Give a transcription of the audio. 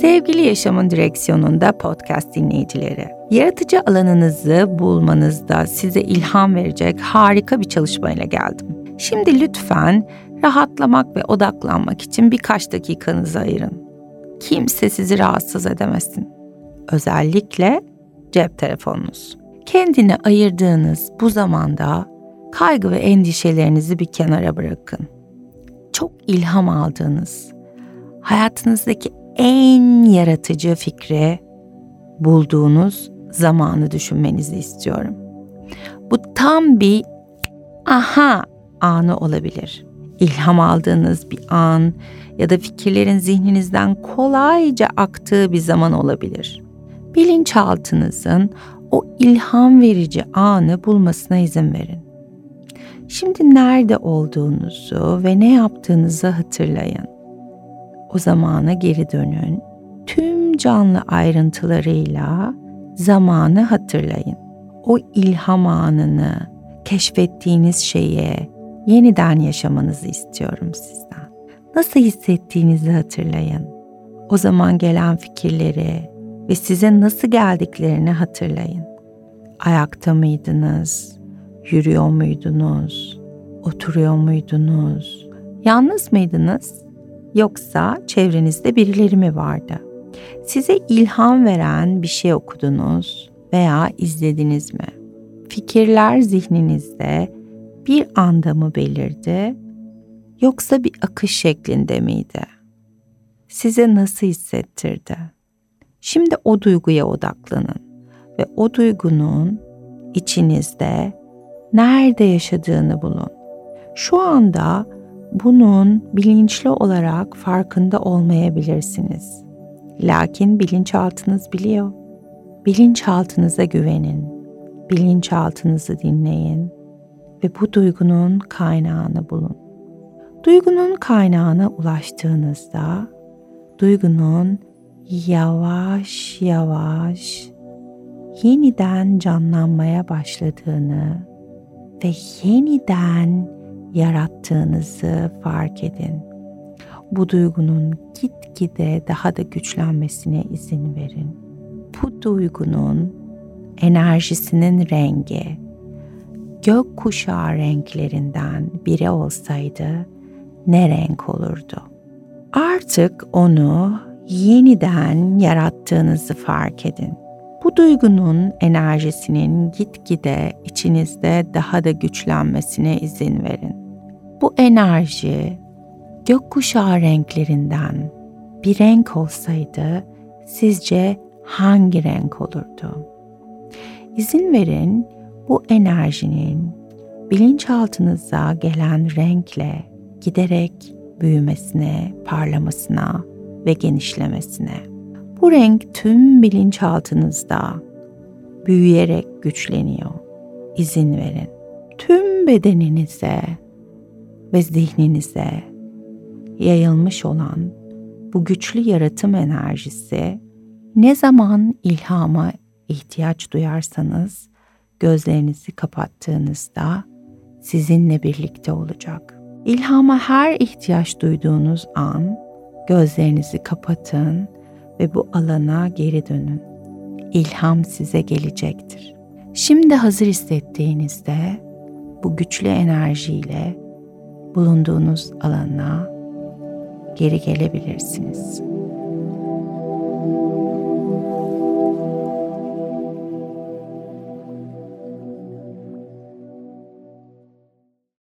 Sevgili Yaşamın Direksiyonu'nda podcast dinleyicileri, yaratıcı alanınızı bulmanızda size ilham verecek harika bir çalışmayla geldim. Şimdi lütfen rahatlamak ve odaklanmak için birkaç dakikanızı ayırın. Kimse sizi rahatsız edemesin. Özellikle cep telefonunuz. Kendine ayırdığınız bu zamanda kaygı ve endişelerinizi bir kenara bırakın. Çok ilham aldığınız, hayatınızdaki en yaratıcı fikri bulduğunuz zamanı düşünmenizi istiyorum. Bu tam bir aha anı olabilir. İlham aldığınız bir an ya da fikirlerin zihninizden kolayca aktığı bir zaman olabilir. Bilinçaltınızın o ilham verici anı bulmasına izin verin. Şimdi nerede olduğunuzu ve ne yaptığınızı hatırlayın. O zamana geri dönün. Tüm canlı ayrıntılarıyla zamanı hatırlayın. O ilham anını, keşfettiğiniz şeye yeniden yaşamanızı istiyorum sizden. Nasıl hissettiğinizi hatırlayın. O zaman gelen fikirleri ve size nasıl geldiklerini hatırlayın. Ayakta mıydınız? Yürüyor muydunuz? Oturuyor muydunuz? Yalnız mıydınız? Yoksa çevrenizde birileri mi vardı? Size ilham veren bir şey okudunuz veya izlediniz mi? Fikirler zihninizde bir anda mı belirdi yoksa bir akış şeklinde miydi? Size nasıl hissettirdi? Şimdi o duyguya odaklanın ve o duygunun içinizde nerede yaşadığını bulun. Şu anda bunun bilinçli olarak farkında olmayabilirsiniz. Lakin bilinçaltınız biliyor. Bilinçaltınıza güvenin. Bilinçaltınızı dinleyin ve bu duygunun kaynağını bulun. Duygunun kaynağına ulaştığınızda duygunun yavaş yavaş yeniden canlanmaya başladığını ve yeniden yarattığınızı fark edin. Bu duygunun gitgide daha da güçlenmesine izin verin. Bu duygunun enerjisinin rengi gök kuşağı renklerinden biri olsaydı ne renk olurdu? Artık onu yeniden yarattığınızı fark edin. Bu duygunun enerjisinin gitgide içinizde daha da güçlenmesine izin verin. Bu enerji gökkuşağı renklerinden bir renk olsaydı sizce hangi renk olurdu? İzin verin bu enerjinin bilinçaltınıza gelen renkle giderek büyümesine, parlamasına ve genişlemesine. Bu renk tüm bilinçaltınızda büyüyerek güçleniyor. İzin verin. Tüm bedeninize ve zihninize yayılmış olan bu güçlü yaratım enerjisi ne zaman ilhama ihtiyaç duyarsanız gözlerinizi kapattığınızda sizinle birlikte olacak. İlhama her ihtiyaç duyduğunuz an gözlerinizi kapatın ve bu alana geri dönün. İlham size gelecektir. Şimdi hazır hissettiğinizde bu güçlü enerjiyle bulunduğunuz alana geri gelebilirsiniz.